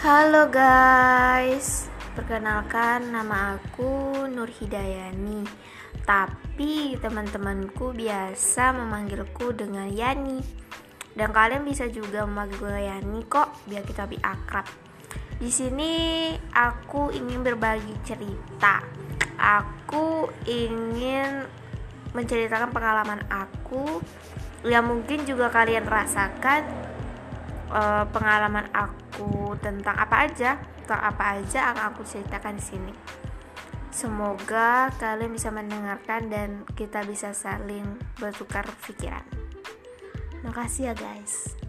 Halo guys, perkenalkan nama aku Nur Hidayani. Tapi teman-temanku biasa memanggilku dengan Yani. Dan kalian bisa juga memanggil gue Yani kok, biar kita lebih akrab. Di sini aku ingin berbagi cerita. Aku ingin menceritakan pengalaman aku yang mungkin juga kalian rasakan uh, pengalaman aku tentang apa aja tentang apa aja akan aku ceritakan di sini. Semoga kalian bisa mendengarkan dan kita bisa saling bertukar pikiran. Makasih ya guys